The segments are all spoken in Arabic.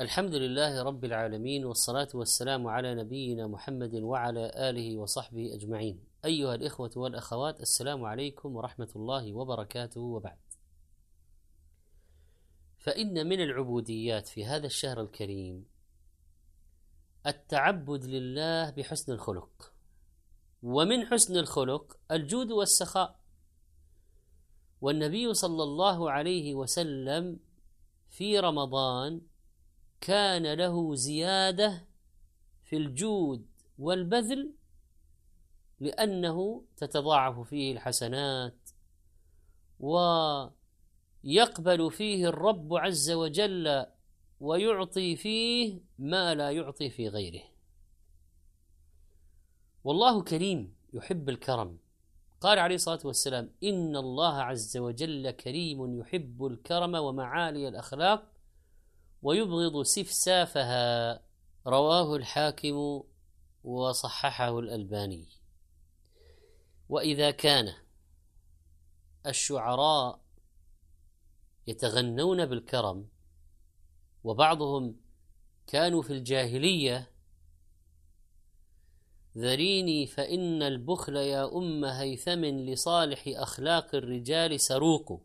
الحمد لله رب العالمين والصلاة والسلام على نبينا محمد وعلى آله وصحبه أجمعين. أيها الإخوة والأخوات السلام عليكم ورحمة الله وبركاته وبعد. فإن من العبوديات في هذا الشهر الكريم التعبد لله بحسن الخلق. ومن حسن الخلق الجود والسخاء. والنبي صلى الله عليه وسلم في رمضان كان له زيادة في الجود والبذل لأنه تتضاعف فيه الحسنات ويقبل فيه الرب عز وجل ويعطي فيه ما لا يعطي في غيره. والله كريم يحب الكرم. قال عليه الصلاة والسلام إن الله عز وجل كريم يحب الكرم ومعالي الأخلاق ويبغض سفسافها. رواه الحاكم وصححه الألباني. وإذا كان الشعراء يتغنون بالكرم وبعضهم كانوا في الجاهلية ذريني فإن البخل يا أم هيثم لصالح أخلاق الرجال سروق.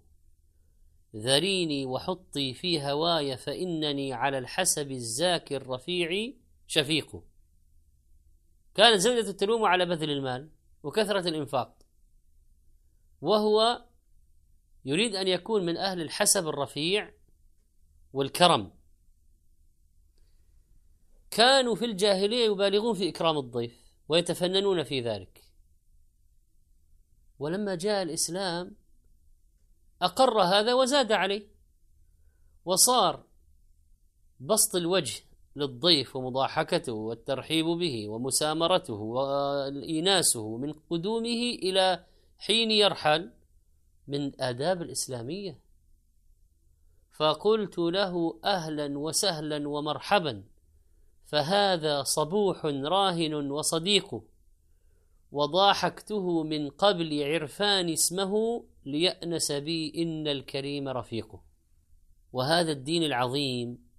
ذريني وحطي في هواي فإنني على الحسب الزاكي الرفيع شفيق. كانت زوجة تلوم على بذل المال وكثرة الإنفاق. وهو يريد أن يكون من أهل الحسب الرفيع والكرم. كانوا في الجاهلية يبالغون في إكرام الضيف ويتفننون في ذلك. ولما جاء الإسلام أقر هذا وزاد عليه. وصار بسط الوجه للضيف ومضاحكته والترحيب به ومسامرته وإيناسه من قدومه إلى حين يرحل من آداب الإسلامية. فقلت له أهلا وسهلا ومرحبا فهذا صبوح راهن وصديق وضاحكته من قبل عرفان اسمه ليأنس بي إن الكريم رفيقه. وهذا الدين العظيم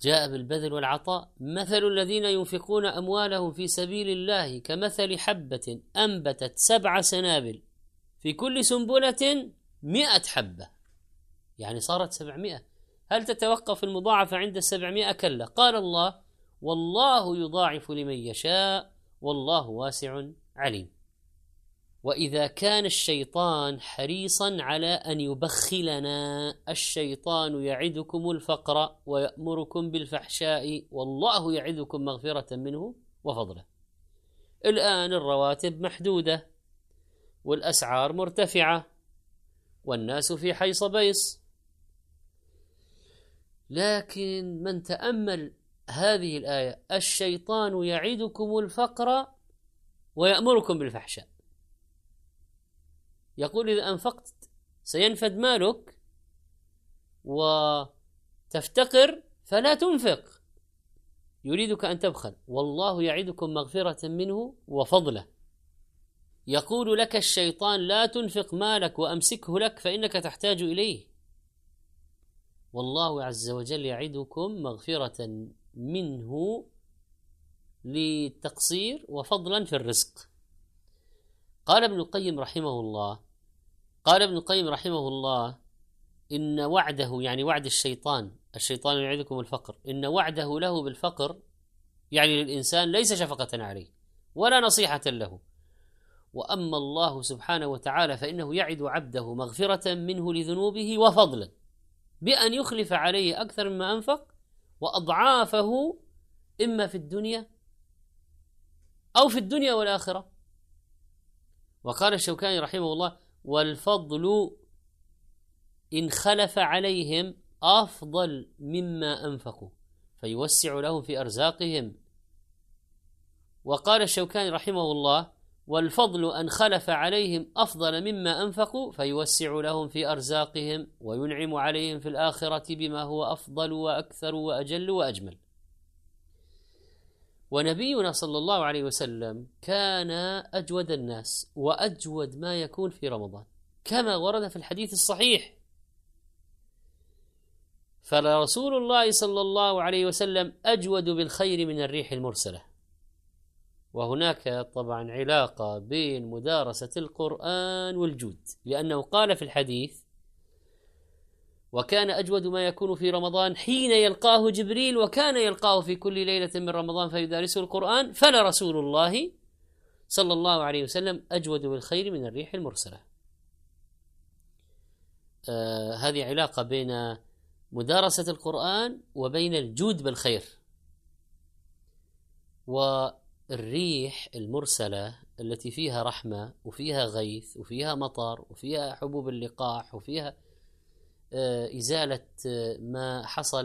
جاء بالبذل والعطاء. مثل الذين ينفقون أموالهم في سبيل الله كمثل حبة أنبتت سبع سنابل في كل سنبلة مئة حبة. يعني صارت سبعمائة هل تتوقف المضاعفة عند السبعمائة كلا؟ قال الله والله يضاعف لمن يشاء والله واسع عليم. وإذا كان الشيطان حريصا على أن يبخلنا الشيطان يعدكم الفقر ويأمركم بالفحشاء والله يعدكم مغفرة منه وفضله. الآن الرواتب محدودة والأسعار مرتفعة والناس في حيص بيص. لكن من تأمل هذه الآية الشيطان يعدكم الفقر ويأمركم بالفحشاء. يقول إذا أنفقت سينفد مالك وتفتقر فلا تنفق. يريدك أن تبخل. والله يعدكم مغفرة منه وفضله. يقول لك الشيطان لا تنفق مالك وأمسكه لك فإنك تحتاج إليه. والله عز وجل يعدكم مغفرة منه للتقصير وفضلا في الرزق. قال ابن القيم رحمه الله قال ابن القيم رحمه الله إن وعده يعني وعد الشيطان الشيطان يعدكم الفقر إن وعده له بالفقر يعني للإنسان ليس شفقة عليه ولا نصيحة له. وأما الله سبحانه وتعالى فإنه يعد عبده مغفرة منه لذنوبه وفضلا بأن يخلف عليه أكثر مما أنفق وأضعافه إما في الدنيا أو في الدنيا والآخرة. وقال الشوكاني رحمه الله والفضل إن خلف عليهم أفضل مما أنفقوا فيوسع لهم في أرزاقهم. وقال الشوكاني رحمه الله والفضل أن خلف عليهم أفضل مما أنفقوا فيوسع لهم في أرزاقهم وينعم عليهم في الآخرة بما هو أفضل وأكثر وأجل وأجمل. ونبينا صلى الله عليه وسلم كان أجود الناس وأجود ما يكون في رمضان كما ورد في الحديث الصحيح. فلرسول الله صلى الله عليه وسلم أجود بالخير من الريح المرسلة. وهناك طبعا علاقة بين مدارسة القرآن والجود لأنه قال في الحديث وكان أجود ما يكون في رمضان حين يلقاه جبريل وكان يلقاه في كل ليلة من رمضان فيدارسه القرآن فلرسول الله صلى الله عليه وسلم أجود بالخير من الريح المرسلة. آه هذه علاقة بين مدارسة القرآن وبين الجود بالخير. والريح المرسلة التي فيها رحمة وفيها غيث وفيها مطر وفيها حبوب اللقاح وفيها إزالة آه، ما حصل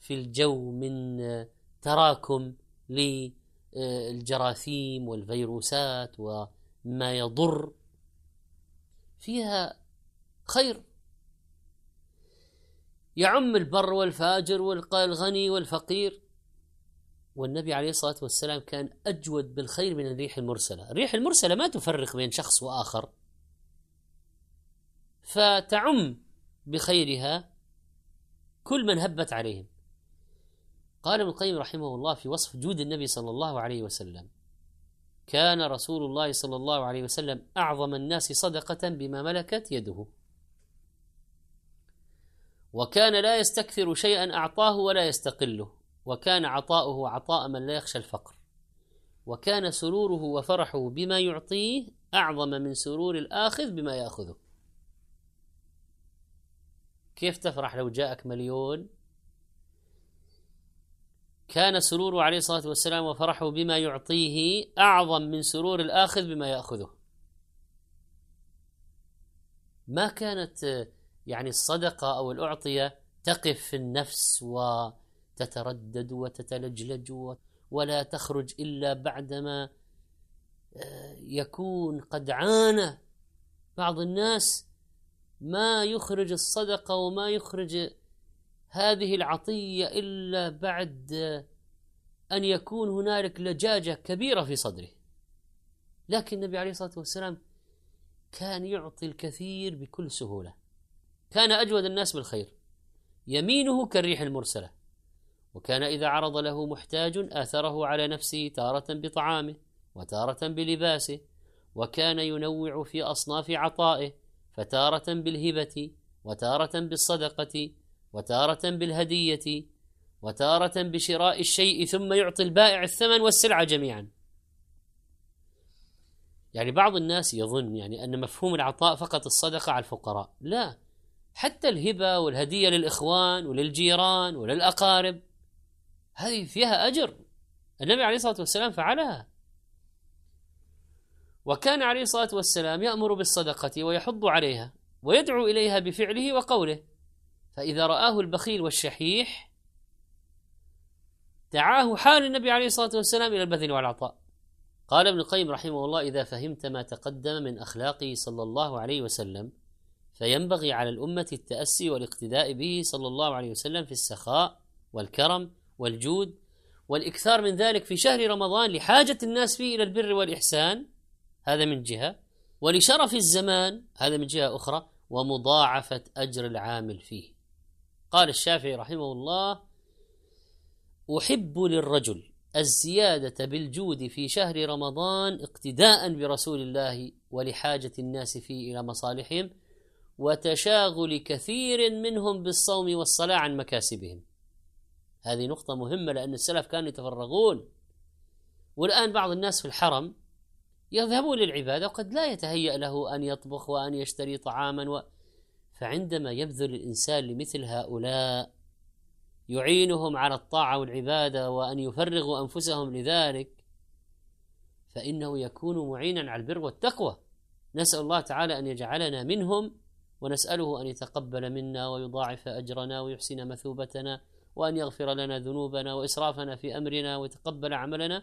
في الجو من آه، تراكم للجراثيم والفيروسات وما يضر. فيها خير. يعم البر والفاجر والغني والفقير. والنبي عليه الصلاة والسلام كان أجود بالخير من الريح المرسلة، الريح المرسلة ما تفرق بين شخص وآخر. فتعم بخيرها كل من هبت عليهم. قال ابن القيم رحمه الله في وصف جود النبي صلى الله عليه وسلم كان رسول الله صلى الله عليه وسلم أعظم الناس صدقة بما ملكت يده. وكان لا يستكثر شيئا أعطاه ولا يستقله وكان عطاؤه عطاء من لا يخشى الفقر. وكان سروره وفرحه بما يعطيه أعظم من سرور الآخذ بما يأخذه. كيف تفرح لو جاءك مليون؟ كان سروره عليه الصلاة والسلام وفرحه بما يعطيه أعظم من سرور الآخذ بما يأخذه. ما كانت يعني الصدقة أو الأعطية تقف في النفس وتتردد وتتلجلج ولا تخرج إلا بعدما آه، يكون قد عانى بعض الناس ما يخرج الصدقه وما يخرج هذه العطية إلا بعد أن يكون هنالك لجاجة كبيرة في صدره. لكن النبي عليه الصلاة والسلام كان يعطي الكثير بكل سهولة. كان أجود الناس بالخير. يمينه كالريح المرسلة. وكان إذا عرض له محتاج آثره على نفسه تارة بطعامه وتارة بلباسه. وكان ينوع في أصناف عطائه. فتارة بالهبة وتارة بالصدقة وتارة بالهدية وتارة بشراء الشيء ثم يعطي البائع الثمن والسلعة جميعا. يعني بعض الناس يظن يعني أن مفهوم العطاء فقط الصدقة على الفقراء. لا حتى الهبة والهدية للإخوان وللجيران وللأقارب هذه فيها أجر. النبي عليه الصلاة والسلام فعلها. وكان عليه الصلاة والسلام يأمر بالصدقة ويحض عليها ويدعو إليها بفعله وقوله. فإذا رآه البخيل والشحيح دعاه حال النبي عليه الصلاة والسلام إلى البذل والعطاء. قال ابن القيم رحمه الله إذا فهمت ما تقدم من اخلاقه صلى الله عليه وسلم فينبغي على الأمة التأسي والاقتداء به صلى الله عليه وسلم في السخاء والكرم والجود والإكثار من ذلك في شهر رمضان لحاجة الناس فيه إلى البر والإحسان هذا من جهة. ولشرف الزمان هذا من جهة أخرى ومضاعفة أجر العامل فيه. قال الشافعي رحمه الله أحب للرجل الزيادة بالجود في شهر رمضان اقتداء برسول الله ولحاجة الناس فيه إلى مصالحهم وتشاغل كثير منهم بالصوم والصلاة عن مكاسبهم. هذه نقطة مهمة لأن السلف كانوا يتفرغون. والآن بعض الناس في الحرم يذهبون للعبادة وقد لا يتهيأ له أن يطبخ وأن يشتري طعاما و... فعندما يبذل الإنسان لمثل هؤلاء يعينهم على الطاعة والعبادة وأن يفرغوا أنفسهم لذلك فإنه يكون معينا على البر والتقوى. نسأل الله تعالى أن يجعلنا منهم ونسأله أن يتقبل منا ويضاعف أجرنا ويحسن مثوبتنا وأن يغفر لنا ذنوبنا وإسرافنا في أمرنا ويتقبل عملنا.